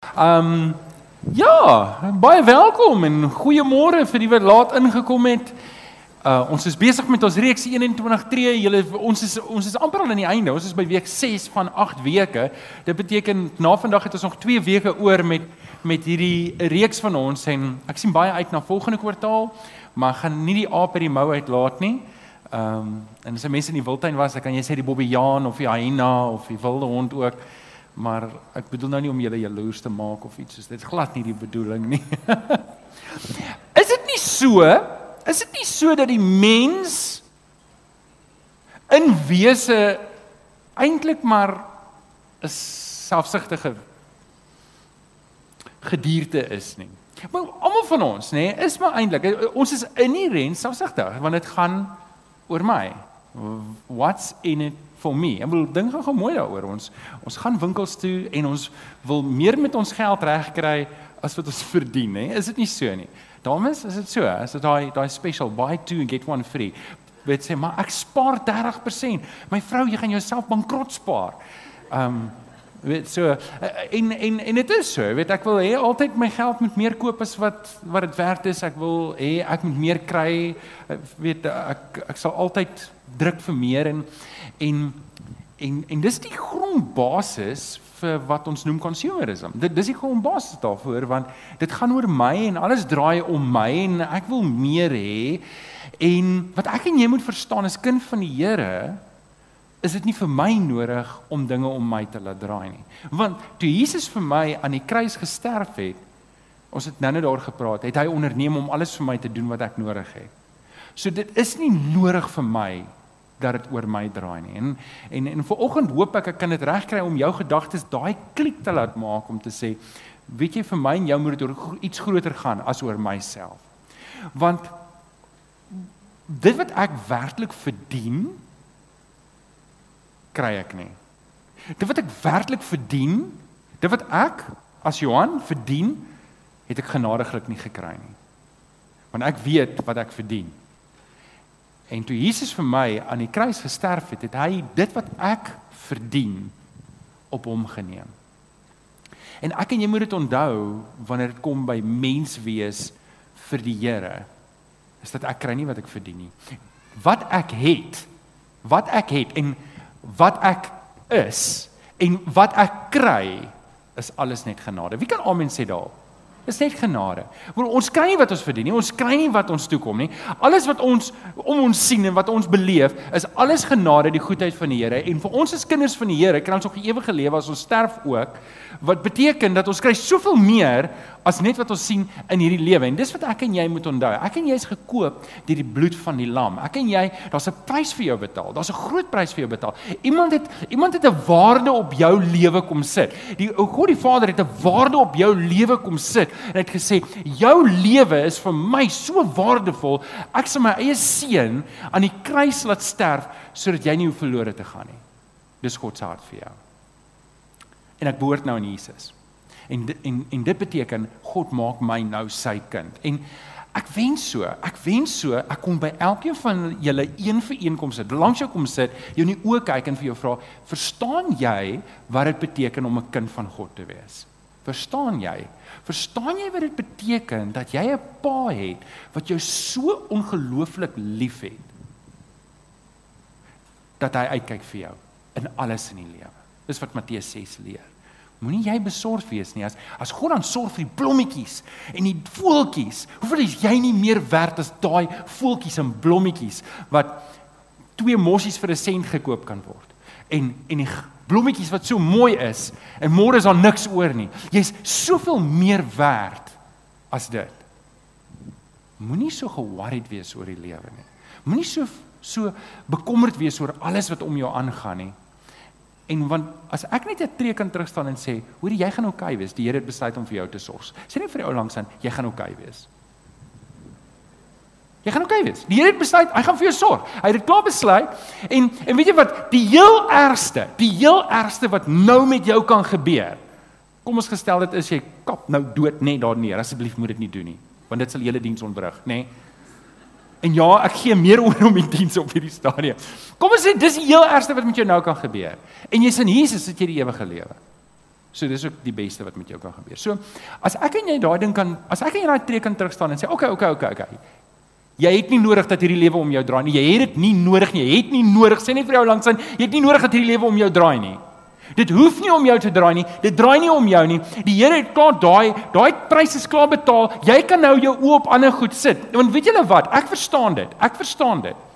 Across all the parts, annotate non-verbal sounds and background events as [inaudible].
Ehm um, ja, baie welkom en goeiemôre vir die wat laat ingekom het. Uh ons is besig met ons reeks 21 tree. Julle ons is ons is amper al aan die einde. Ons is by week 6 van 8 weke. Dit beteken na vandag het ons nog 2 weke oor met met hierdie reeks van ons en ek sien baie uit na volgende kwartaal, maar gaan nie die aap uit die mou uitlaat nie. Ehm um, en as jy mense in die wildtuin was, dan kan jy sê die bobbejaan of die hyena of die wilde hond ook maar ek bedoel nou nie om julle jaloers te maak of iets soos dit glad nie die bedoeling nie. [laughs] is dit nie so? Is dit nie so dat die mens in wese eintlik maar 'n selfsugtige gedierte is nie? Maar almal van ons, nê, is maar eintlik ons is inherënt selfsugtig want dit gaan oor my. What's in it for me. En wil dink gou mooi daaroor. Ons ons gaan winkels toe en ons wil meer met ons geld regkry as wat ons [laughs] verdien, hè? Is dit nie so nie? Dames, is dit so? Is dit daai daai special buy two and get one free? Weet sê, maar ek spaar 30%. My vrou, jy gaan jouself bankrot spaar. Um weet so en en en dit is so weet ek wil hê altyd my geld moet meer koop as wat wat dit werd is ek wil hê ek moet meer kry weet ek ek sal altyd druk vir meer en En en en dis die grondbasis vir wat ons noem consumerism. Dit dis die grondbasis daarvoor want dit gaan oor my en alles draai om my en ek wil meer hê. En wat ek en jy moet verstaan as kind van die Here is dit nie vir my nodig om dinge om my te laat draai nie. Want toe Jesus vir my aan die kruis gesterf het, ons het nou net daar gepraat, het hy onderneem om alles vir my te doen wat ek nodig het. So dit is nie nodig vir my dat dit oor my draai nie. En en en vanoggend hoop ek ek kan dit regkry om jou gedagtes daai klik te laat maak om te sê, weet jy vir my en jou moet dit oor iets groter gaan as oor myself. Want dit wat ek werklik verdien kry ek nie. Dit wat ek werklik verdien, dit wat ek as Johan verdien, het ek genadiglik nie gekry nie. Want ek weet wat ek verdien. En toe Jesus vir my aan die kruis gesterf het, het hy dit wat ek verdien op hom geneem. En ek en jy moet dit onthou wanneer dit kom by menswees vir die Here, is dat ek kry nie wat ek verdien nie. Wat ek het, wat ek het en wat ek is en wat ek kry is alles net genade. Wie kan amen sê daarop? Dis net genade. Ons kry nie wat ons verdien nie. Ons kry nie wat ons toekom nie. Alles wat ons om ons sien en wat ons beleef, is alles genade, die goedheid van die Here. En vir ons as kinders van die Here, kan ons ook 'n ewige lewe as ons sterf ook. Wat beteken dat ons kry soveel meer as net wat ons sien in hierdie lewe. En dis wat ek en jy moet onthou. Ek en jy is gekoop deur die bloed van die lam. Ek en jy, daar's 'n prys vir jou betaal. Daar's 'n groot prys vir jou betaal. Iemand het iemand het 'n waarde op jou lewe kom sit. Die o God die Vader het 'n waarde op jou lewe kom sit en het gesê, "Jou lewe is vir my so waardevol. Ek sal my eie seun aan die kruis laat sterf sodat jy nie hoef verlore te gaan nie." Dis God se hart vir jou. En ek behoort nou aan Jesus. En en en dit beteken God maak my nou sy kind. En ek wens so, ek wens so, ek kom by elkeen van julle een vir een kom sit, langs jou kom sit, jou in die oë kyk en vir jou vra, "Verstaan jy wat dit beteken om 'n kind van God te wees?" Verstaan jy? Verstaan jy wat dit beteken dat jy 'n pa het wat jou so ongelooflik liefhet? Dat hy uitkyk vir jou in alles in die lewe. Dis wat Matteus 6 leer. Moenie jy besorg wees nie as as God dan sorg vir die blommetjies en die voeltjies. Hoeveel is jy nie meer werd as daai voeltjies en blommetjies wat twee mossies vir 'n sent gekoop kan word. En en die blommetjies wat so mooi is en môre is daar niks oor nie. Jy's soveel meer werd as dit. Moenie so ge-worried wees oor die lewe nie. Moenie so so bekommerd wees oor alles wat om jou aangaan nie. En want as ek net 'n tree kan terugstaan en sê, hoor jy gaan oukei okay wees. Die Here het besluit om vir jou te sorg. Sê net vir die ou langs aan, jy gaan oukei okay wees. Jy gaan oukei okay wees. Die Here het besluit, hy gaan vir jou sorg. Hy het dit klaar besluit en en weet jy wat, die heel ergste, die heel ergste wat nou met jou kan gebeur. Kom ons gestel dit is jy kap nou dood net daar neer. Asseblief moet dit nie doen nie, want dit sal hele diens ontwrig, nê? Nee. En ja, ek gee meer [laughs] oor om die diens op hierdie stadium. Kom ons sê dis die heel ergste wat met jou nou kan gebeur. En jy's in Jesus het jy die ewige lewe. So dis ook die beste wat met jou kan gebeur. So as ek en jy daai ding kan as ek en jy daai tree kan terugstaan en sê okay, okay, okay, okay. Jy het nie nodig dat hierdie lewe om jou draai nie. Jy het dit nie nodig nie. Jy het nie nodig sê net vir jou langs in, jy het nie nodig dat hierdie lewe om jou draai nie. Dit hoef nie om jou te draai nie. Dit draai nie om jou nie. Die Here het klaar daai daai pryse is klaar betaal. Jy kan nou jou oë op ander goed sit. Want weet julle wat? Ek verstaan dit. Ek verstaan dit.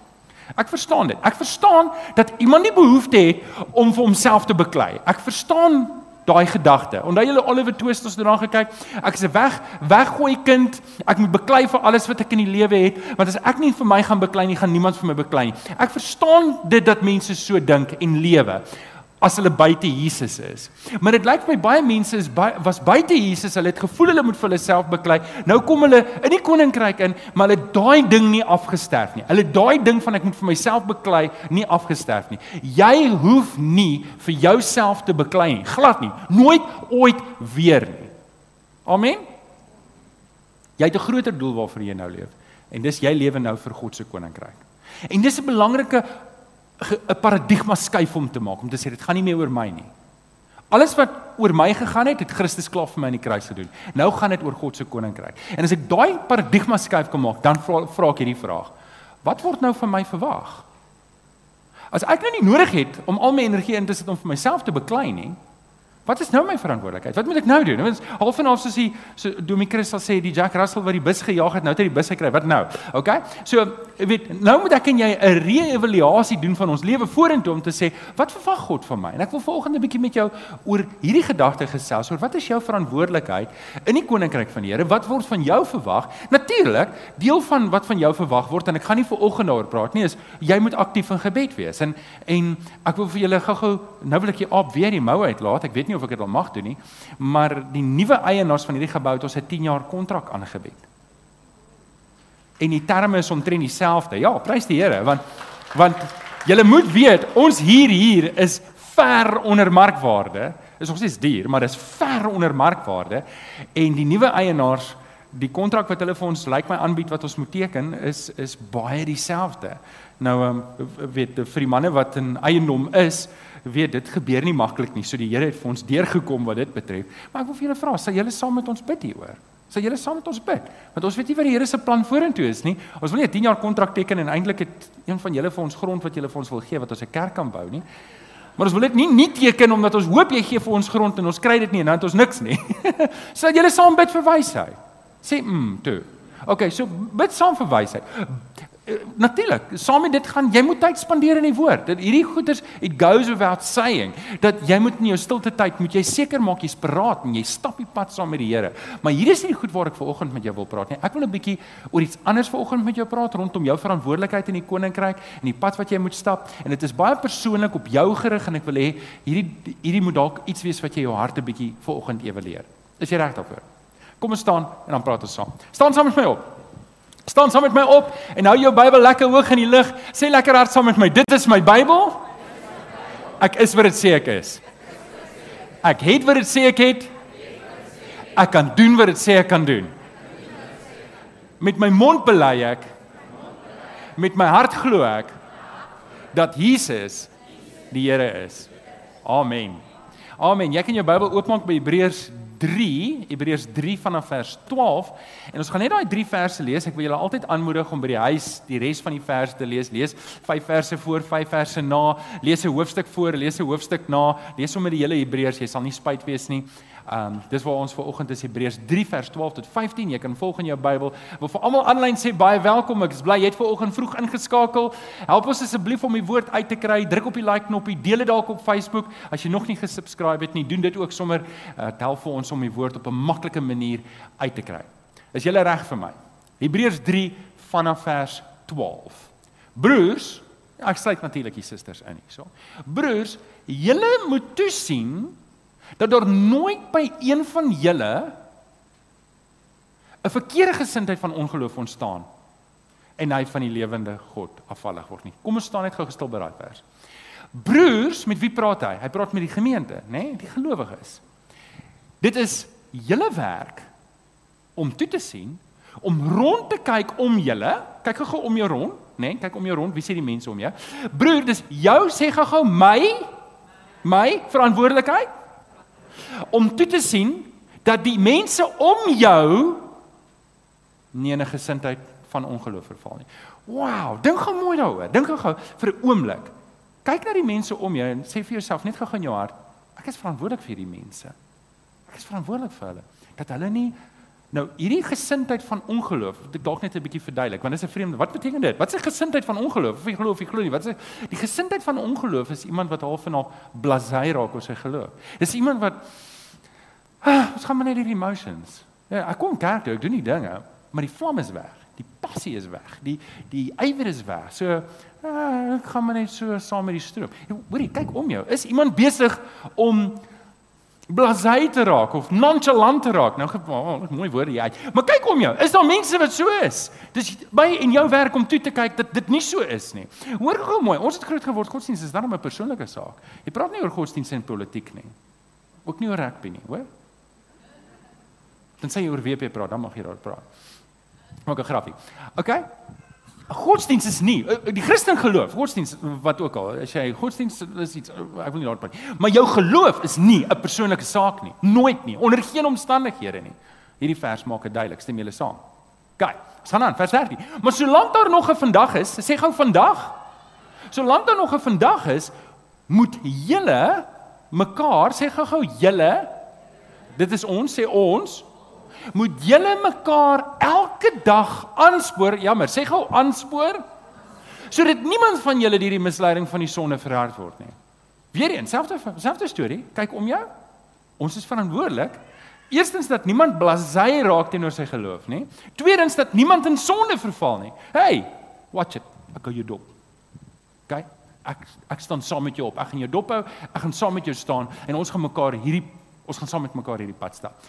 Ek verstaan dit. Ek verstaan dat iemand nie behoefte het om vir homself te beklei. Ek verstaan daai gedagte. Onthou julle Oliver Twist ons het daarna gekyk. Ek is 'n weg weggooi kind. Ek moet beklei vir alles wat ek in die lewe het, want as ek nie vir my gaan beklei nie, gaan niemand vir my beklei nie. Ek verstaan dit dat mense so dink en lewe as hulle buite Jesus is. Maar dit lyk my baie mense is baie was buite Jesus, hulle het gevoel hulle moet vir hulle self beklei. Nou kom hulle in die koninkryk in, maar hulle daai ding nie afgesterf nie. Hulle daai ding van ek moet vir myself beklei nie afgesterf nie. Jy hoef nie vir jouself te beklei nie. Glad nie. Nooit ooit weer nie. Amen. Jy het 'n groter doel waarvoor jy nou leef. En dis jy lewe nou vir God se koninkryk. En dis 'n belangrike 'n paradigma skuif om te maak om te sê dit gaan nie meer oor my nie. Alles wat oor my gegaan het, het Christus klaar vir my in die kruis gedoen. Nou gaan dit oor God se koninkryk. En as ek daai paradigma skuif kan maak, dan vra, vra ek hierdie vraag. Wat word nou van my verwag? As ek nou nie nodig het om al my energie in te sit om vir myself te beklei nie, Wat is nou my verantwoordelikheid? Wat moet ek nou doen? Want half en half soos die so Domie Chris sal sê die Jack Russell wat die bus gejaag het, nou het hy die bus gekry. Wat nou? OK? So, jy weet, nou moet ek en jy 'n re-evaluasie doen van ons lewe vorentoe om te sê, wat verwag God van my? En ek wil volgende bietjie met jou oor hierdie gedagte gesels. Oor wat is jou verantwoordelikheid in die koninkryk van die Here? Wat word van jou verwag? Natuurlik, deel van wat van jou verwag word en ek gaan nie vir oggend daaroor praat nie, is jy moet aktief in gebed wees. En en ek wil vir julle gou-gou nou wil ek jy op weer die moue uitlaat. Ek weet nie nie of ek dit al mag doen nie, maar die nuwe eienaars van hierdie gebou het ons 'n 10 jaar kontrak aangebied. En die terme is omtrent dieselfde. Ja, prys die Here, want want julle moet weet, ons hier hier is ver onder markwaarde. Is nog steeds duur, maar dis ver onder markwaarde en die nuwe eienaars Die kontrak wat hulle vir ons lyk like my aanbied wat ons moet teken is is baie dieselfde. Nou um, weet vir die manne wat in eiendom is, weet dit gebeur nie maklik nie. So die Here het vir ons deurgekom wat dit betref. Maar ek wil vir julle vra, sal julle saam met ons bid hieroor? Sal julle saam met ons bid? Want ons weet nie wat die Here se plan vorentoe is nie. Ons wil nie 'n 10 jaar kontrak teken en eintlik het een van julle vir ons grond wat julle vir ons wil gee wat ons 'n kerk kan bou nie. Maar ons wil dit nie nie teken omdat ons hoop jy gee vir ons grond en ons kry dit nie en dan het ons niks nie. [laughs] sal julle saam bid vir wysheid? Sê mm, toe. Okay, so bid saam vir wysheid. Natuurlik, saam met dit gaan jy moet tyd spandeer in die woord. Dat hierdie goeders it goes without saying dat jy moet in jou stilte tyd moet jy seker maak jy's paraat en jy stap die pad saam met die Here. Maar hier is nie die goed waar ek vanoggend met jou wil praat nie. Ek wil 'n bietjie oor iets anders vanoggend met jou praat rondom jou verantwoordelikheid in die koninkryk en die pad wat jy moet stap en dit is baie persoonlik op jou gerig en ek wil hê hierdie hierdie moet dalk iets wees wat jy jou hart 'n bietjie vanoggend evalueer. Is jy reg daarvoor? Kom ons staan en dan praat ons saam. Staan saam met my op. Staan saam met my op en hou jou Bybel lekker hoog in die lug. Sê lekker hard saam met my. Dit is my Bybel. Ek is wat dit sê ek is. Ek het wat dit sê ek het. Ek kan doen wat dit sê ek kan doen. Met my mond bely ek. Met my hart glo ek dat Jesus die Here is. Amen. Amen. Jy kan jou Bybel oopmaak by Hebreërs 3, Hebreërs 3 vanaf vers 12 en ons gaan net daai 3 verse lees. Ek wil julle altyd aanmoedig om by die huis die res van die verse te lees. Lees 5 verse voor, 5 verse na, lees 'n hoofstuk voor, lees 'n hoofstuk na, lees sommer die hele Hebreërs. Jy sal nie spyt wees nie. Ehm um, dis waar ons ver oggend is Hebreërs 3 vers 12 tot 15. Jy kan volg in jou Bybel. Wil vir almal aanlyn sê baie welkom. Ek is bly jy het ver oggend vroeg ingeskakel. Help ons asseblief om die woord uit te kry. Druk op die like knoppie. Deel dit dalk op Facebook. As jy nog nie gesubscribe het nie, doen dit ook sommer. Uh, help vir ons om die woord op 'n maklike manier uit te kry. Is jy reg vir my? Hebreërs 3 vanaf vers 12. Broers, ek sluit natuurlik die susters in hierso. Broers, julle moet toesien dat daar nooit by een van julle 'n verkeerde gesindheid van ongeloof ontstaan en hy van die lewende God afvallig word nie. Kom ons staan net gou gestil by daai vers. Broers, met wie praat hy? Hy praat met die gemeente, nê, nee? die gelowiges. Dit is julle werk om toe te sien, om rond te kyk om julle, kyk gou om jou rond, nê, nee? kyk om jou rond, wie sê die mense om jou? Broer, dis jou sê gou my my verantwoordelikheid om toe te sien dat die mense om jou nie in 'n gesindheid van ongeloof verval nie. Wow, dink gou mooi daaroor. Dink gou vir 'n oomblik. Kyk na die mense om jou en sê vir jouself net gou in jou hart, ek is verantwoordelik vir hierdie mense. Ek is verantwoordelik vir hulle dat hulle nie nou hierdie gesindheid van ongeloof, ek dalk net 'n bietjie verduidelik, want dit is 'n vreemde. Wat beteken dit? Wat is 'n gesindheid van ongeloof? Of jy glo of jy glo nie? Wat is die gesindheid van ongeloof is iemand wat half en half blasé raak oor sy geloof. Dis iemand wat ah, ons gaan maar net hierdie emotions. Ja, ek kom kerk toe, ek doen die dinge, maar die vlam is weg. Die passie is weg. Die die ywer is weg. So ah, ek gaan maar net so saam met die stroom. Hoorie, kyk om jou. Is iemand besig om blasé te raak of nonchalant te raak. Nou oh, mooi woorde jy. Maar kyk om jou. Is daar mense wat so is? Dis by en jou werk om toe te kyk dat dit nie so is nie. Hoor gou mooi. Ons het groot geword. Godsdienst is dan 'n persoonlike saak. Jy praat nie oor godsdienst en politiek nie. Ook nie oor rugby nie, hoor? Dan sê jy oor WP praat, dan mag jy daar praat. Maak 'n grappie. OK? Godsdienst is nie eh, die Christen geloof, godsdienst wat ook al, as jy godsdienst is iets ek wil nie daarop praat nie. Maar jou geloof is nie 'n persoonlike saak nie, nooit nie, onder geen omstandighede nie. Hierdie vers maak dit duidelik, stem julle saam. OK, ons gaan aan vers 13. Maar solank daar nog 'n vandag is, sê gou vandag. Solank daar nog 'n vandag is, moet julle mekaar sê gou-gou julle dit is ons sê ons moet julle mekaar elke dag aanspoor, jammer, sê gou aanspoor sodat niemand van julle deur die misleiding van die sonde verhard word nie. Weereens, selfde selfde storie, kyk om jou. Ons is verantwoordelik. Eerstens dat niemand blasé raak teenoor sy geloof nie. Tweedens dat niemand in sonde verval nie. Hey, watch it. Ek gou jou dop. OK? Ek ek staan saam met jou op. Ek gaan jou dop hou. Ek gaan saam met jou staan en ons gaan mekaar hierdie ons gaan saam met mekaar hierdie pad stap.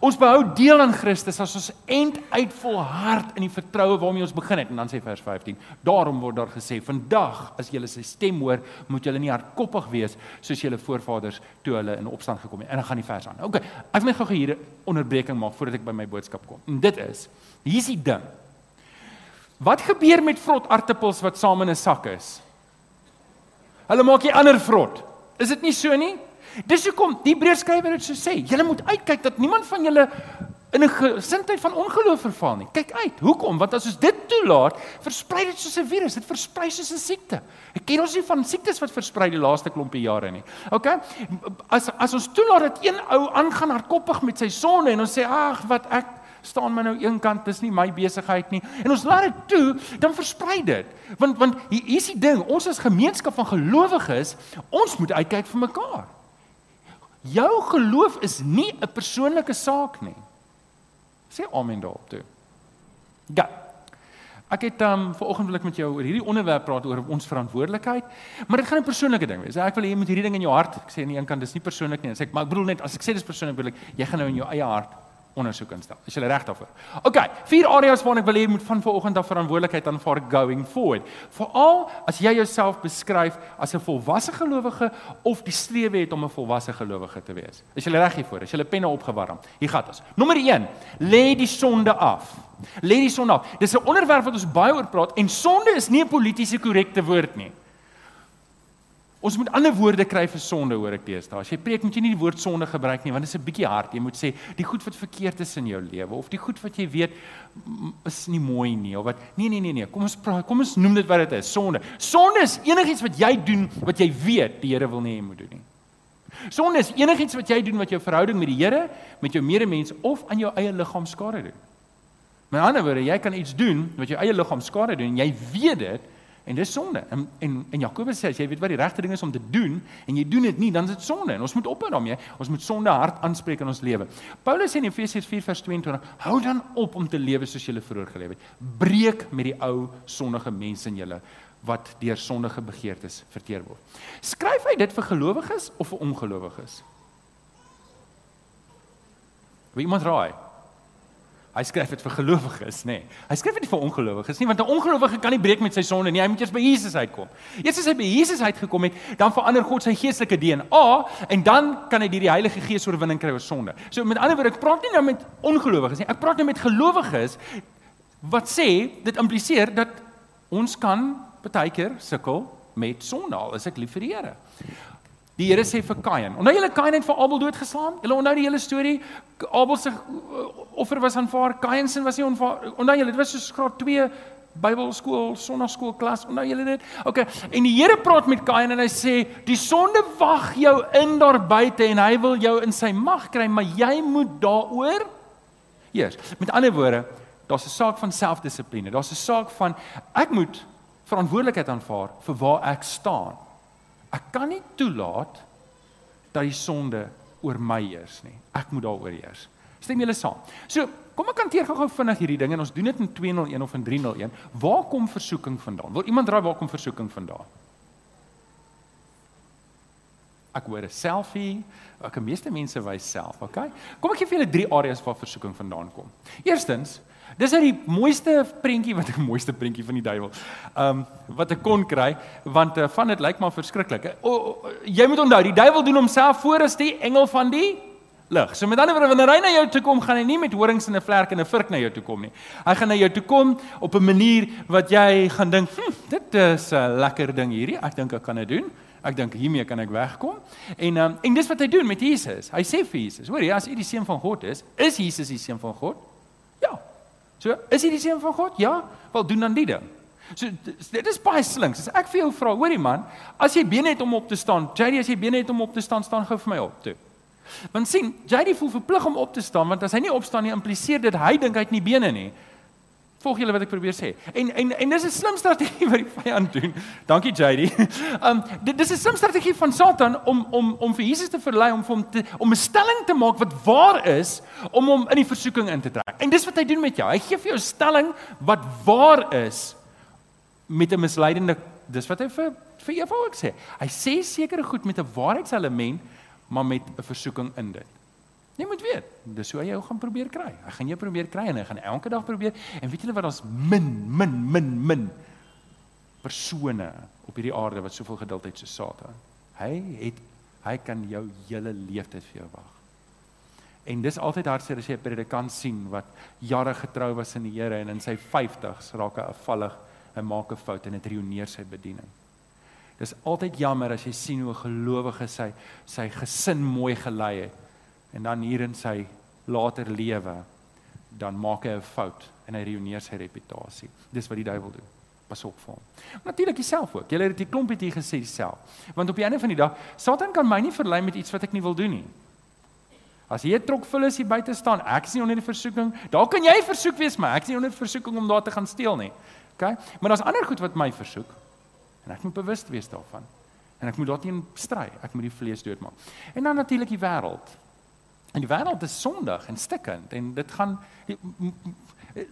Ons behou deel aan Christus as ons end uit volhard in die vertroue waarmee ons begin het en dan sê vers 15. Daarom word daar gesê: "Vandag as julle sy stem hoor, moet julle nie hardkoppig wees soos julle voorvaders toe hulle in opstand gekom het." En dan gaan die vers aan. OK, ek wil net gou hier 'n onderbreking maak voordat ek by my boodskap kom. En dit is: hier's die ding. Wat gebeur met vrot aartappels wat saam in 'n sak is? Hulle maak jy ander vrot. Is dit nie so nie? Dis hoekom die Hebreërskrywer dit so sê. Julle moet uitkyk dat niemand van julle in 'n gesindheid van ongeloof verval nie. Kyk uit. Hoekom? Want as ons dit toelaat, versprei dit soos 'n virus. Dit versprei soos 'n siekte. Ek ken ons nie van siektes wat versprei die laaste klompie jare nie. OK? As as ons toelaat dat een ou aangaan hardkoppig met sy sonde en ons sê ag, wat ek staan my nou een kant, dis nie my besigheid nie. En ons laat dit toe, dan versprei dit. Want want hier is die ding, ons as gemeenskap van gelowiges, ons moet uitkyk vir mekaar. Jou geloof is nie 'n persoonlike saak nie. Sê amen daarop toe. Ja. Ek het um vanoggend wil ek met jou oor hierdie onderwerp praat oor ons verantwoordelikheid, maar dit gaan 'n persoonlike ding wees. Ek wil hê jy moet hierdie ding in jou hart, ek sê aan die een kant dis nie persoonlik nie, sê ek, maar ek bedoel net as ek sê dis persoonlik, bedoel ek jy gaan nou in jou eie hart ondersoek instel. Is jy reg daarvoor? OK, vier areas waarna ek wil hê jy moet van vanoggend af verantwoordelikheid aanvaar going forward. Veral as jy jouself beskryf as 'n volwasse gelowige of die strewe het om 'n volwasse gelowige te wees. Is jy reg hiervoor? Is jy penne opgewarm? Hier gaan ons. Nommer 1, lê die sonde af. Lê die sonde af. Dis 'n onderwerp wat ons baie oor praat en sonde is nie 'n politieke korrekte woord nie. Ons moet ander woorde kry vir sonde hoor ek teesdae. As jy preek moet jy nie die woord sonde gebruik nie want dit is 'n bietjie hard. Jy moet sê die goed wat verkeerd is in jou lewe of die goed wat jy weet is nie mooi nie of wat nee nee nee nee. Kom ons praat. Kom ons noem dit wat dit is. Sonde. Sonde is enigiets wat jy doen wat jy weet die Here wil nie hê jy moet doen nie. Sonde is enigiets wat jy doen wat jou verhouding met die Here, met jou medemens of aan jou eie liggaam skade doen. Met ander woorde, jy kan iets doen wat jou eie liggaam skade doen en jy weet dit En dis sonde. En en, en Jakobus sê as jy weet wat die regte ding is om te doen en jy doen dit nie, dan is dit sonde. En ons moet ophou daarmee. Ons moet sonde hard aanspreek in ons lewe. Paulus sê in Efesiërs 4:22, hou dan op om te lewe soos jy vroeër geleef het. Breek met die ou sondige mense in julle wat deur sondige begeertes verteer word. Skryf hy dit vir gelowiges of vir ongelowiges? Wie iemand raai? Hy skryf dit vir gelowiges, nê. Nee. Hy skryf dit nie vir ongelowiges nie, want 'n ongelowige kan nie breek met sy sonde nie. Hy moet eers by Jesus uitkom. Eers as hy by Jesus uitgekom het, dan verander God sy geestelike DNA en dan kan hy deur die Heilige Gees oorwinning kry oor sonde. So met ander woorde, ek praat nie nou met ongelowiges nie. Ek praat nou met gelowiges wat sê dit impliseer dat ons kan baie keer sukkel met sonde al is ek lief vir die Here. Die Here sê vir Kain. Onthou julle Kain het vir Abel doodgeslaan? Julle onthou die hele storie? Abel se uh, offer was aanvaar, Kain se was nie aanvaar. Onthou julle, dit was so graad 2 Bybelskool, sonnaarskool klas. Onthou julle dit? OK. En die Here praat met Kain en hy sê, "Die sonde wag jou in daar buite en hy wil jou in sy mag kry, maar jy moet daaroor eers." Met ander woorde, daar's 'n saak van selfdissipline. Daar's 'n saak van ek moet verantwoordelikheid aanvaar vir waar ek staan. Ek kan nie toelaat dat die sonde oor my heers nie. Ek moet daaroor heers. Stem julle saam? So, Kom ek hanteer gou-gou vinnig hierdie ding en ons doen dit in 201 of in 301. Waar kom versoeking vandaan? Wil iemand raai waar kom versoeking vandaan? Ek hoor 'n selfie. Ek die meeste mense wys self, okay? Kom ek gee vir julle drie areas waar versoeking vandaan kom. Eerstens, dis uit die mooiste prentjie wat ek [laughs] mooiste prentjie van die duiwel. Ehm um, wat ek kon kry, want uh, van dit lyk maar verskriklik. O, o, jy moet onthou, die duiwel doen homself voor as die engel van die lig. So met ander woorde wanneer hy na jou toe kom, gaan hy nie met horings en 'n vlerk en 'n vurk na jou toe kom nie. Hy gaan na jou toe kom op 'n manier wat jy gaan dink, hm, "Dit is 'n lekker ding hierdie. Ek dink ek kan dit doen." Ek dink hiermee kan ek wegkom. En um, en dis wat hy doen met Jesus. Hy sê vir Jesus: "Hoor jy, as u die seun van God is, is Jesus die seun van God?" So, is hy die seun van God? Ja. Wel doen dan die ding. So dit is baie slinks. As ek vir jou vra, hoorie man, as jy bene het om op te staan, JD as jy bene het om op te staan, staan gou vir my op toe. Want sien, JD voel verplig om op te staan want as hy nie opstaan nie, impliseer dit hy dink hy het nie bene nie. Volg julle wat ek probeer sê. En en en dis 'n slim strategie [laughs] wat die vyand doen. Dankie JD. [laughs] Um dit dis 'n slim strategie van Satan om om om vir Jesus te verlei om vir hom te om 'n stelling te maak wat waar is om hom in die versoeking in te trek. En dis wat hy doen met jou. Hy gee vir jou 'n stelling wat waar is met 'n misleidende dis wat hy vir vir Eva ook sê. Hy sê sekere goed met 'n waarheidselement maar met 'n versoeking in dit. Jy moet weet, dis hoe hy jou gaan probeer kry. Hy gaan jou probeer kry en hy gaan elke dag probeer. En weet julle wat ons min min min min persone op hierdie aarde wat soveel geduld het so Satan. Hy het hy kan jou hele lewe vir jou wag. En dis altyd hartseer as jy 'n predikant sien wat jare getrou was in die Here en in sy 50's raak hy afvallig en maak 'n fout en dit ruïneer sy bediening. Dis altyd jammer as jy sien hoe 'n gelowige sy sy gesin mooi gelei het en dan hier in sy later lewe dan maak hy 'n fout en hy ruïneer sy reputasie. Dis wat die duiwel doen. Pas op vir hom. Natuurlik jouself ook. Jy het dit klompie hier gesê self. Want op die einde van die dag, Satan kan my nie verlei met iets wat ek nie wil doen nie. As jy trok vul is hier buite staan, ek is nie onder die versoeking. Daar kan jy versoek wees, maar ek is nie onder versoeking om daar te gaan steel nie. OK? Maar daar's ander goed wat my versoek. En ek moet bewus wees daarvan. En ek moet daarteen stry. Ek moet die vlees doodmaak. En dan natuurlik die wêreld. En die wêreld is sondig en stikkend en dit gaan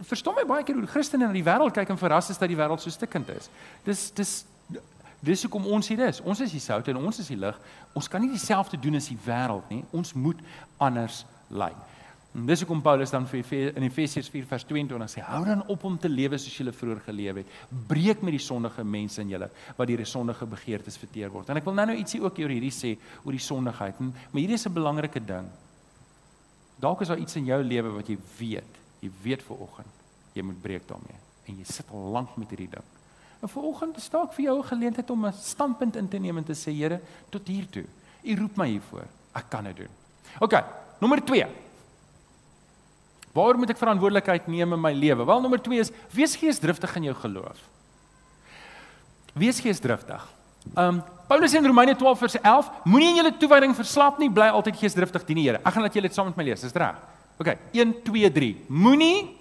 verstom my baie keer hoe Christene na die wêreld kyk en verras is dat die wêreld so stikkend is. Dis dis dis hoekom ons hier is. Ons is die sout en ons is die lig. Ons kan nie dieselfde doen as die wêreld nie. Ons moet anders lyk. En dis hoekom Paulus dan vir in Efesiërs 4 vers 22 sê: Hou dan op om te lewe soos julle vroeër geleef het. Breek met die sondige mense in julle wat deur die sondige begeertes verteer word. En ek wil nou nou ietsie ook oor hierdie sê oor die sondigheid. En, maar hierdie is 'n belangrike ding. Dalk is daar iets in jou lewe wat jy weet. Jy weet vir oggend jy moet breek daarmee en jy sit al lank met hierdie ding. En vir oggend staan ek vir jou 'n geleentheid om 'n standpunt in te neem en te sê Here, tot hier toe. U roep my hiervoor. Ek kan dit doen. OK, nommer 2. Waar moet ek verantwoordelikheid neem in my lewe? Wel nommer 2 is wees geesdriftig in jou geloof. Wees geesdriftig. Um Paulus in Romeine 12 vers 11, moenie in julle toewyding verslap nie, bly altyd geesdriftig dien die Here. Ek gaan laat julle dit saam met my lees, is dit reg? OK, 1 2 3. Moenie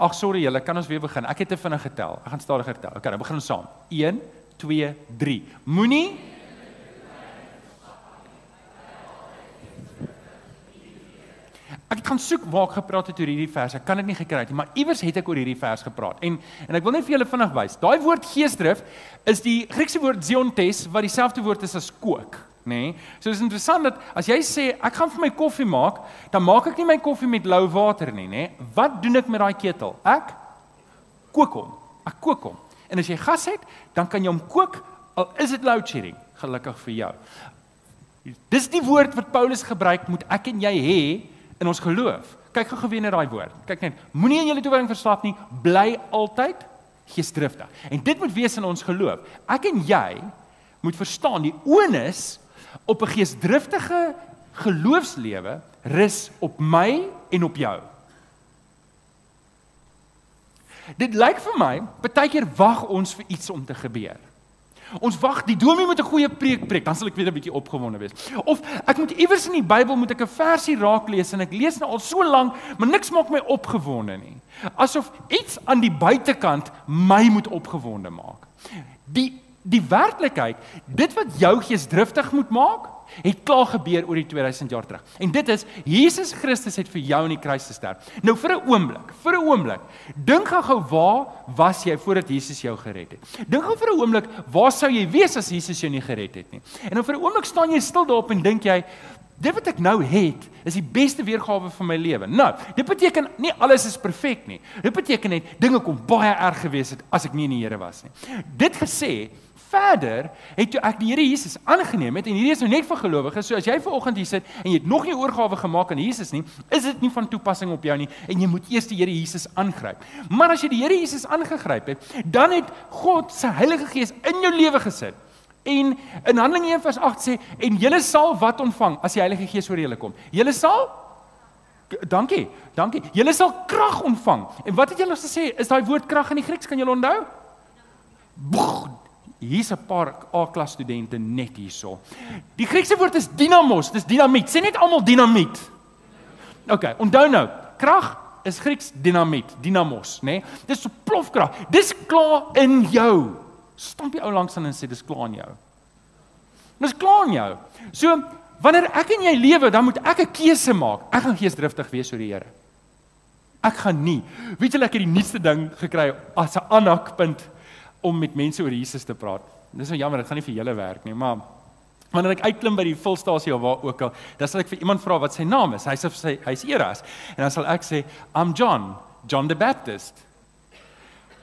Ag sorry julle, kan ons weer begin? Ek het te vinnig getel. Ek gaan stadiger tel. OK, dan begin ons saam. 1 2 3. Moenie Ek het gaan soek waar ek gepraat het oor hierdie vers. Ek kan dit nie gekry het nie, maar iewers het ek oor hierdie vers gepraat. En en ek wil net vir julle vinnig wys. Daai woord geesdrift is die Griekse woord ziontes wat dieselfde woord is as kook, nê? Nee? So is interessant dat as jy sê ek gaan vir my koffie maak, dan maak ek nie my koffie met lou water nie, nê? Wat doen ek met daai ketel? Ek kook hom. Ek kook hom. En as jy gas het, dan kan jy hom kook al is dit load shedding. Gelukkig vir jou. Dis die woord wat Paulus gebruik moet ek en jy hê in ons geloof. Kyk gou gewen na daai woord. Kyk net, moenie in julle toewyding verslaap nie, bly altyd geesdriftig. En dit moet wees in ons geloof. Ek en jy moet verstaan die onus op 'n geesdriftige geloofslewe rus op my en op jou. Dit lyk vir my, baie keer wag ons vir iets om te gebeur. Ons wag, die dominee moet 'n goeie preek preek, dan sal ek weer 'n bietjie opgewonde wees. Of ek moet iewers in die Bybel moet ek 'n versie raak lees en ek lees nou al so lank, maar niks maak my opgewonde nie. Asof iets aan die buitekant my moet opgewonde maak. Die die werklikheid, dit wat jou geesdriftig moet maak, het klaar gebeur oor die 2000 jaar terug. En dit is Jesus Christus het vir jou aan die kruis gesterf. Nou vir 'n oomblik, vir 'n oomblik, dink gou waar was jy voordat Jesus jou gered het? Dink gou vir 'n oomblik, waar sou jy wees as Jesus jou nie gered het nie? En nou vir 'n oomblik staan jy stil daarop en dink jy, dit wat ek nou het, is die beste weergawe van my lewe. Nou, dit beteken nie alles is perfek nie. Dit beteken net dinge kon baie erg gewees het as ek nie in die Here was nie. Dit gesê, verder het ek die Here Jesus aangeneem het en hierdie is nou net vir gelowiges. So as jy ver oggend hier sit en jy het nog nie oorgawe gemaak aan Jesus nie, is dit nie van toepassing op jou nie en jy moet eers die Here Jesus aangryp. Maar as jy die Here Jesus aangegryp het, dan het God se Heilige Gees in jou lewe gesit. En in Handelinge 1:8 sê en julle sal wat ontvang as die Heilige Gees oor julle kom. Julle sal Dankie. Dankie. Julle sal krag ontvang. En wat het julle gesê? Is daai woord krag in die Grieks? Kan julle onthou? Boeg, Hier's 'n paar A-klas studente net hierso. Die Griekse woord is dynamos, dis dinamiet. Sê net almal dinamiet. OK, onthou nou, krag is Grieks dinamiet, dynamos, né? Nee? Dis 'n plofkrag. Dis klaar in jou. Stamp die ou langs aan en sê dis klaar in jou. Dis klaar in jou. So, wanneer ek en jy lewe, dan moet ek 'n keuse maak. Ek gaan geesdriftig wees oor die Here. Ek gaan nie. Weet julle ek het die nuutste ding gekry as 'n aanhakpunt om met mense oor Jesus te praat. Dis nou jammer, dit gaan nie vir julle werk nie, maar wanneer ek uitklim by die volstasie of waar ook al, dan sal ek vir iemand vra wat sy naam is. Hy sê hy hy's Eras en dan sal ek sê, "I'm John, John the Baptist."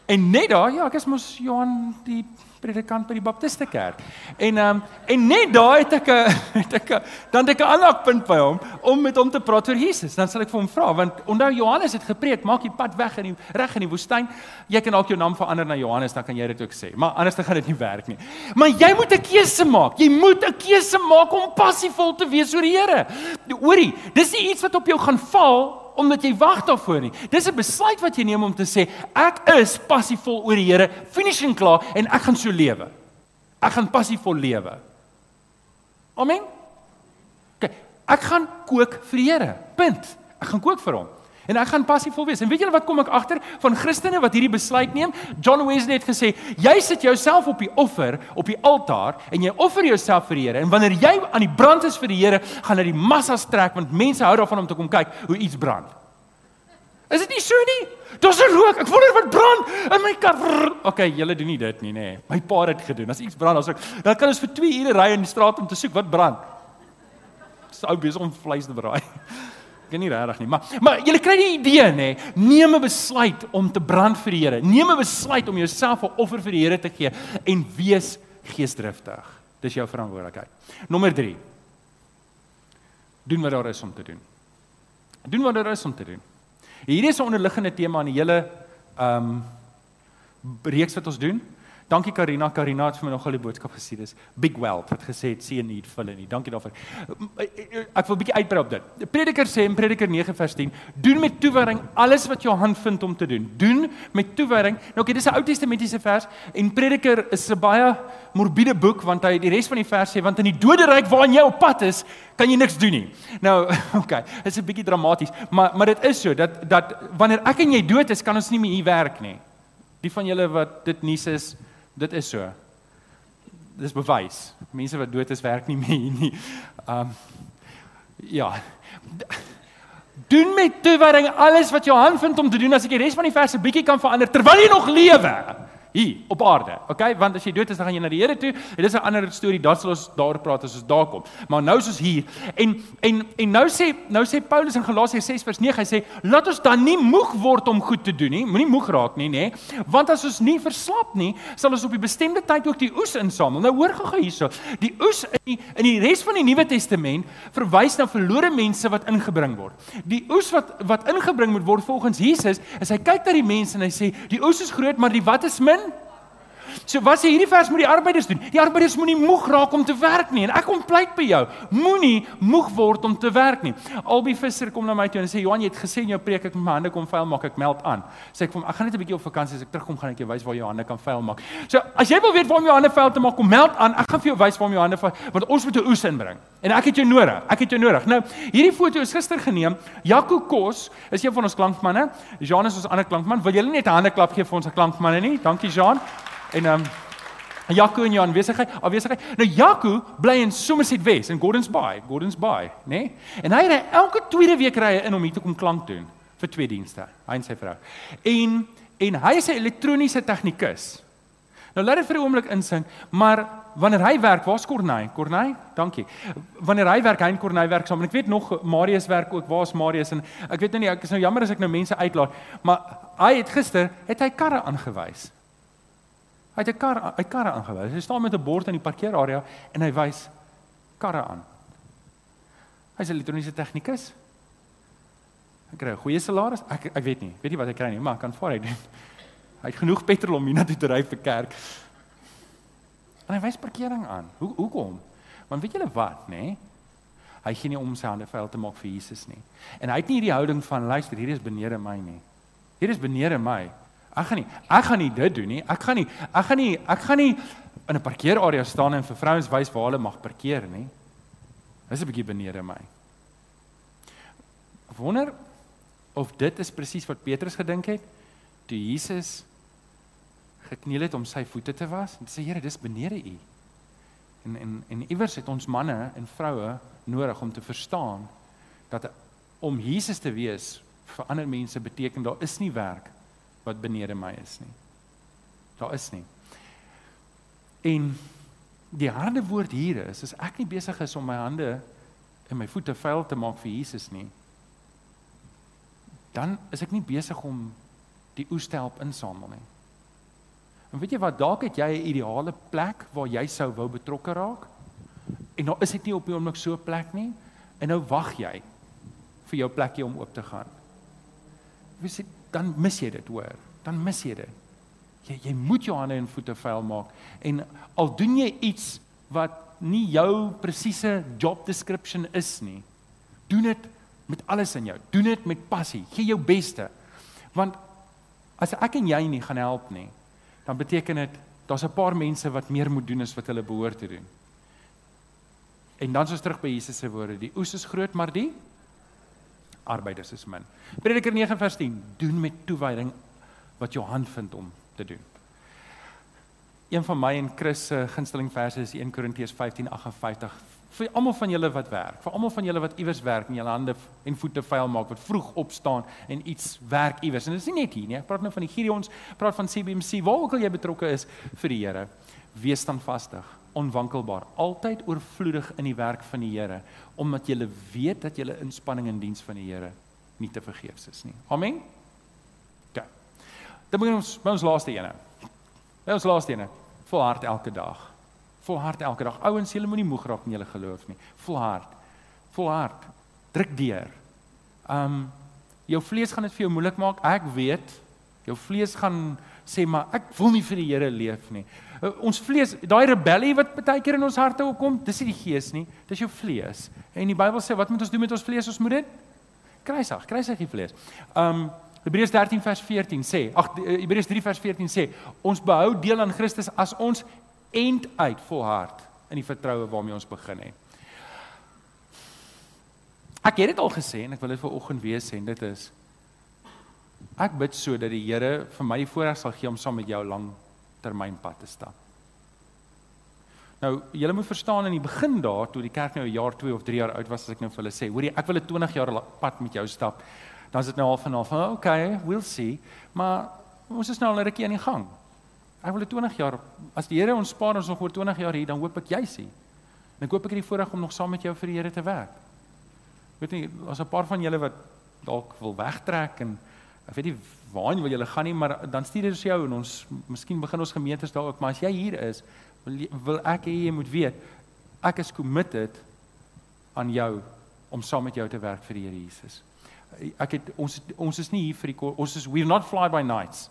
En net daar, ja, ek is mos Johan die predikant by die Baptiste Kerk. En ehm um, en net daai het ek 'n [laughs] het ek a, dan het ek 'n aanhaakpunt by hom om met hom te praat oor Jesus. Dan sal ek vir hom vra want onthou Johannes het gepreek, maak die pad weg in die reg in die woestyn. Jy kan dalk jou naam verander na Johannes, dan kan jy dit ook sê. Maar anders dan gaan dit nie werk nie. Maar jy moet 'n keuse maak. Jy moet 'n keuse maak om passievol te wees oor die Here. Hoorie, dis nie iets wat op jou gaan val omdat jy wag daarvoor nie. Dis 'n besluit wat jy neem om te sê ek is passievol oor die Here, finishing klaar en ek gaan so lewe. Ek gaan passievol lewe. Amen. OK, ek gaan kook vir die Here. Punt. Ek gaan kook vir hom. En ek gaan passievol wees. En weet julle wat kom ek agter van Christene wat hierdie besluit neem? John Wesley het gesê, jy sit jouself op die offer, op die altaar en jy offer jouself vir die Here. En wanneer jy aan die brand is vir die Here, gaan dit die massas trek want mense hou daarvan om te kom kyk hoe iets brand. Is dit nie so nie? Daar's 'n rook. Ek wonder wat brand in my kar. OK, julle doen nie dit nie, nê. Nee. My pa het gedoen. As iets brand, sê ek, dan kan ons vir 2 ure ry in die straat om te soek wat brand. Sou besig om vleis te braai. Ek weet nie regtig nie, maar maar jy kry die idee nê. Neem 'n besluit om te brand vir die Here. Neem 'n besluit om jouself 'n offer vir die Here te gee en wees geesdriftig. Dis jou verantwoordelikheid. Nommer 3. Doen wat daar is om te doen. Doen wat daar is om te doen. Hierdie is 'n onderliggende tema in die hele ehm um, reeks wat ons doen. Dankie Karina, Karina het vir my nogal die boodskap gesê dis big wealth wat gesê het see need fill in. Dankie daarvoor. Ek wil 'n bietjie uitbrei op dit. Prediker sê in Prediker 9 vers 10, doen met toewyding alles wat jou hand vind om te doen. Doen met toewyding. Nou okay, dis 'n Ou Testamentiese vers en Prediker is 'n baie morbiede boek want hy die res van die vers sê want in die doderyk waarin jy op pad is, kan jy niks doen nie. Nou, [laughs] okay, dit is 'n bietjie dramaties, maar maar dit is so dat dat wanneer ek en jy dood is, kan ons nie meer hier werk nie. Die van julle wat dit nuus is, Dit is so. Dis bewys. Mense wat dood is werk nie meer nie. Um ja. Doen met toewyding alles wat jou hand vind om te doen as ek die res van die verse bietjie kan verander terwyl jy nog lewe hier op aarde. Okay, want as jy dood is dan gaan jy na die Here toe. En dis 'n ander storie. Daar sal ons daar praat as ons daar kom. Maar nou is ons hier. En en en nou sê nou sê Paulus in Galasië 6 vers 9, hy sê laat ons dan nie moeg word om goed te doen nie. Moenie moeg raak nie, nê? Want as ons nie verslap nie, sal ons op die bestemde tyd ook die oes insamel. Nou hoor gou hierso. Die oes in die, in die res van die Nuwe Testament verwys na verlore mense wat ingebring word. Die oes wat wat ingebring moet word volgens Jesus, is hy kyk na die mense en hy sê die oes is groot, maar die wat is min? So wat sê hierdie vers moet die arbeiders doen? Die arbeiders moenie moeg raak om te werk nie. En ek kom pleit by jou, moenie moeg word om te werk nie. Albie Visser kom na my toe en sê Johan, jy het gesê in jou preek ek moet my hande kom vuil maak, ek meld aan. Sê ek vir hom, ek gaan net 'n bietjie op vakansie, as ek terugkom gaan ek jou wys waar jy jou hande kan vuil maak. So as jy wil weet waar om jou hande vuil te maak, kom meld aan. Ek gaan vir jou wys waar om jou hande vuil, want ons moet 'n oes inbring. En ek het jou nodig. Ek het jou nodig. Nou, hierdie foto is gister geneem. Jaco Kos is een van ons klankmanne. Jean is ons ander klankman. Wil julle net 'n hande klap gee vir ons klankmanne nie? Dankie Jean. En ehm um, Jaco en Jan wesigheid, afwesigheid. Nou Jaco bly in Somerset West in Gordons Bay, Gordons Bay, né? Nee? En hy ry elke tweede week ry hy in om hier te kom klank doen vir twee dienste, hy en sy vrou. En en hy is 'n elektroniese tegnikus. Nou laat dit vir 'n oomblik insink, maar wanneer hy werk, waar's Corney? Corney? Dankie. Wanneer hy werk, hy en Corney werk saam. Ek weet nog Marius werk ook. Waar's Marius? En ek weet nou nie, ek is nou jammer as ek nou mense uitlaat, maar hy het gister het hy karre aangewys. Hy het 'n kar hy karre aangewys. Hy staan met 'n bord in die parkeerarea en hy wys karre aan. Hy's 'n elektroniese tegnikus. Hy kry 'n goeie salaris. Ek ek weet nie, weet nie wat hy kry nie, maar kan hy doen. [laughs] Hy het genoeg petrol om hiernatoe te ry vir kerk. En hy wys parkering aan. Hoe hoekom? Want weet julle wat, nê? Nee? Hy gee nie om sy hande vuil te maak vir Jesus nie. En hy het nie die houding van luister, hier is benede my nie. Hier is benede my. Ek gaan nie ek gaan nie dit doen nie. Ek gaan nie ek gaan nie ek gaan nie in 'n parkeerarea staan en vir vrouens wys waar hulle mag parkeer nie. Dis 'n bietjie benede my. Ek wonder of dit is presies wat Petrus gedink het toe Jesus gekniel het om sy voete te was en sê Here, dis benede U. En en en iewers het ons manne en vroue nodig om te verstaan dat om Jesus te wees vir ander mense beteken daar is nie werk wat benede my is nie. Daar is nie. En die harde woord hier is, as ek nie besig is om my hande en my voete vuil te maak vir Jesus nie, dan is ek nie besig om die oes te help insamel nie. En weet jy wat, dalk het jy 'n ideale plek waar jy sou wou betrokke raak. En nou is dit nie op die oomblik so 'n plek nie. En nou wag jy vir jou plekjie om oop te gaan. Wie sê dan mis jy dit, hoor. Dan mis jy dit. Jy jy moet jou hande en voete vuil maak en al doen jy iets wat nie jou presiese job description is nie. Doen dit met alles in jou. Doen dit met passie. Gee jou beste. Want as ek en jy nie gaan help nie, dan beteken dit daar's 'n paar mense wat meer moet doen as wat hulle behoort te doen. En dan soos terug by Jesus se woorde, die oes is groot, maar die arbeiders is min. Prediker 9 vers 10: Doen met toewyding wat jou hand vind om te doen. Een van my en Chris se gunsteling verse is 1 Korintiërs 15:58 vir almal van julle wat werk, vir almal van julle wat iewers werk en julle hande en voete vuil maak, wat vroeg opstaan en iets werk iewers. En dit is nie net hier nie. Ek praat nou van die Gideons, praat van CBMC, waar ook al jy betrokke is vir die Here. Wees standvastig, onwankelbaar, altyd oorvloedig in die werk van die Here, omdat jy weet dat julle inspanning in diens van die Here nie te vergeefs is nie. Amen. Ja. Dan begin ons by ons laaste ene. By ons laaste ene. Volhard elke dag volhard elke dag. Ouens, julle moenie moeg raak in julle geloof nie. Volhard. Volhard. Druk deur. Um jou vlees gaan dit vir jou moeilik maak. Ek weet. Jou vlees gaan sê maar ek wil nie vir die Here leef nie. Uh, ons vlees, daai rebellie wat baie keer in ons harte opkom, dis nie die gees nie, dis jou vlees. En die Bybel sê wat moet ons doen met ons vlees? Ons moet dit kruisig, kruisig die vlees. Um Hebreërs 13 vers 14 sê, ag Hebreërs 3 vers 14 sê, ons behou deel aan Christus as ons end uit volhard in die vertroue waarmee ons begin het. Ek het dit al gesê en ek wil dit vir oggend weer sê en dit is ek bid so dat die Here vir my die voorreg sal gee om saam met jou lang termynpad te stap. Nou, julle moet verstaan in die begin daar toe die kerk nou 'n jaar 2 of 3 jaar oud was as ek nou vir hulle sê, hoorie, ek wil 'n 20 jaar pad met jou stap. Dan is dit nou al van af, okay, we'll see. Maar ons is nou al 'n rukkie aan die gang. Ek wil 20 jaar as die Here ons spaar ons nog oor 20 jaar hier, dan hoop ek jy sien. En ek hoop ek het die voorreg om nog saam met jou vir die Here te werk. Weet nie, as 'n paar van julle wat dalk wil wegtrek en ek weet nie waarheen wil julle gaan nie, maar dan stuur ons jou en ons miskien begin ons gemeentes daar ook, maar as jy hier is, wil, wil ek hê jy moet weet ek is committed aan jou om saam met jou te werk vir die Here Jesus. Ek het ons ons is nie hier vir die ons is we're not fly by nights.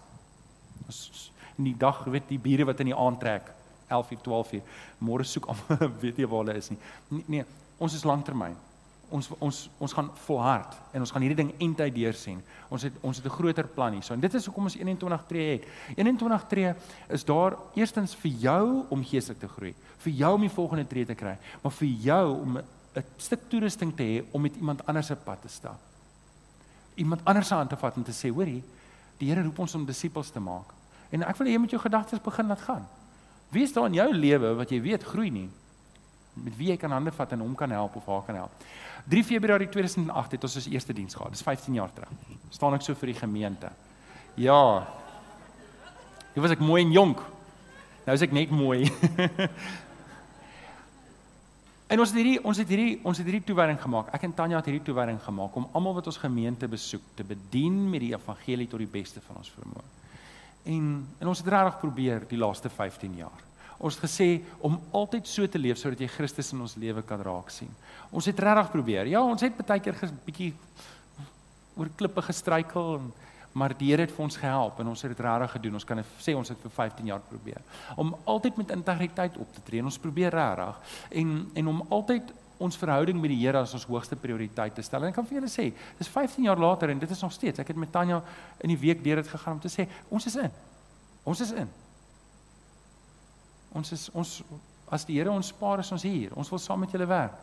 Ons In die dag, weet die bure wat in die aand trek, 11 uur, 12 uur. Môre soek almal [laughs] weet nie waar hulle is nie. Nee, nee ons is lanktermyn. Ons ons ons gaan volhard en ons gaan hierdie ding eintlik deursien. Ons het ons het 'n groter plan hier. So en dit is hoekom ons 21 tree het. 21 tree is daar eerstens vir jou om geestelik te groei, vir jou om die volgende tree te kry, maar vir jou om 'n stuk toerusting te hê om met iemand anders se pad te stap. Iemand anders aan te vat en te sê, hoorie, die Here roep ons om disippels te maak. En ek wil hê jy moet jou gedagtes begin laat gaan. Wie is daar in jou lewe wat jy weet groei nie? Met wie jy kan hande vat en hom kan help of haar kan help. 3 Februarie 2008 het ons ons eerste diens gehad. Dis 15 jaar terug. Staan ek so vir die gemeente. Ja. Jy was ek mooi en jonk. Nou is ek net mooi. [laughs] en ons het hierdie ons het hierdie ons het hierdie toewyding gemaak. Ek en Tanya het hierdie toewyding gemaak om almal wat ons gemeente besoek te bedien met die evangelie tot die beste van ons vermoë. En en ons het regtig probeer die laaste 15 jaar. Ons het gesê om altyd so te leef sodat jy Christus in ons lewe kan raak sien. Ons het regtig probeer. Ja, ons het baie keer 'n bietjie oor klippe gestruikel en maar die Here het vir ons gehelp en ons het dit regtig gedoen. Ons kan sê ons het vir 15 jaar probeer om altyd met integriteit op te tree. Ons probeer regtig en en om altyd ons verhouding met die Here as ons hoogste prioriteit te stel. En ek kan vir julle sê, dis 15 jaar later en dit is nog steeds. Ek het met Tanya in die week deur dit gegaan om te sê, ons is in. Ons is in. Ons is ons as die Here ons spaar is ons hier. Ons wil saam met julle werk.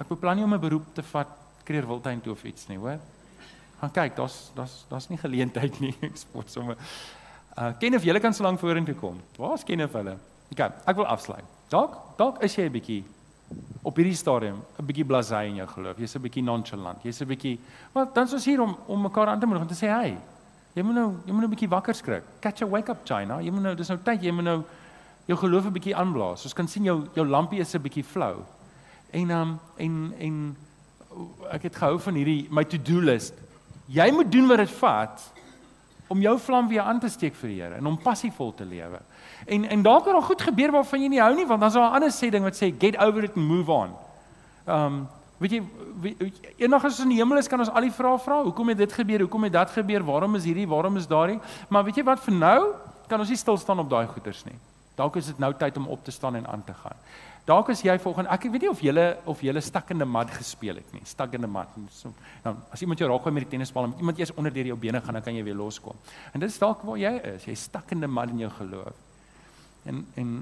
Ek beplan nie om 'n beroep te vat Kreerwiltuin toe of iets nie, hoor. Gaan kyk, daar's daar's daar's nie geleentheid nie. [laughs] Ek spot sommer. Uh ken of julle kan so lank vorentoe kom. Waar's ken of hulle? OK, ek wil afsluit. Dalk dalk is jy 'n bietjie op hierdie stadium 'n bietjie blasé in jou geloof. Jy's 'n bietjie nonchalant. Jy's 'n bietjie Maar dan is ons hier om om mekaar aan te moedig om te sê, "Hey, jy moet nou jy moet nou 'n bietjie wakker skrik. Catch a wake up China. Jy moet nou dis nou tyd jy moet nou jou geloof 'n bietjie aanblaas. Ons kan sien jou jou lampie is 'n bietjie flou. En um en en ek het gehou van hierdie my to-do list. Jy moet doen wat dit vat om jou vlam weer aan te steek vir die Here en om passievol te lewe. En en dalk het daar goed gebeur waarvan jy nie hou nie, want dan's daar 'n ander sê ding wat sê get over it and move on. Um weet jy eendag as ons in die hemel is kan ons al die vrae vra. Hoekom het dit gebeur? Hoekom het dat gebeur? Waarom is hierdie? Waarom is daardie? Maar weet jy wat vir nou kan ons nie stil staan op daai goeters nie. Dalk is dit nou tyd om op te staan en aan te gaan. Dalk is jy volgens ek weet nie of jy of jy stak in die mud gespeel het nie. Stak in die mud. So, nou as iemand jou raak gooi met die tennisbal en iemand eers onder deur jou bene gaan, dan kan jy weer loskom. En dit is dalk waar jy is. Jy stak in die mud in jou geloof. En en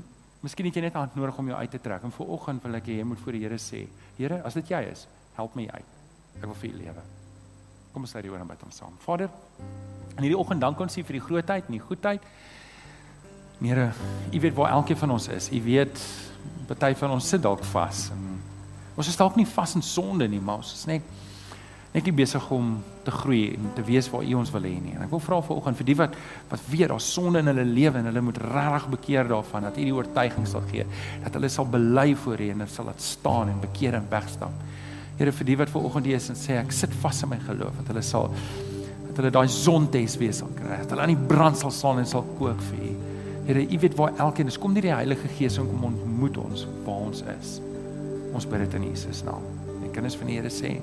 miskien het jy net hand nodig om jou uit te trek. En vooroggend wil ek hê jy moet voor die Here sê: Here, as dit jy is, help my uit. Ek wil vir U lewe. Kom ons sê die oor en bid hom saam. Vader, in hierdie oggend dank ons U vir die grootheid en die goedheid. Here, U weet waar elkeen van ons is. U weet party van ons sit dalk vas en ons is dalk nie vas in sonde nie, maar ons is net net nie besig om te groei en te wees waar U ons wil hê nie. En ek wil vra vanoggend vir die wat wat weet daar sonde in hulle lewe en hulle moet regtig bekeer daarvan dat U die oortuiging sal gee dat hulle sal bely voor U en hulle sal laat staan en bekeer en wegstap. Here vir die wat vanoggend hier is en sê ek sit vas in my geloof dat hulle sal dat hulle daai sontes weer sal kry. Dat hulle aan die brand sal staan en sal kook vir U. Here, U weet waar elkeen is. Kom nie die Heilige Gees en kom ontmoet ons waar ons is. Ons bid dit in Jesus naam. En kinders van die Here sê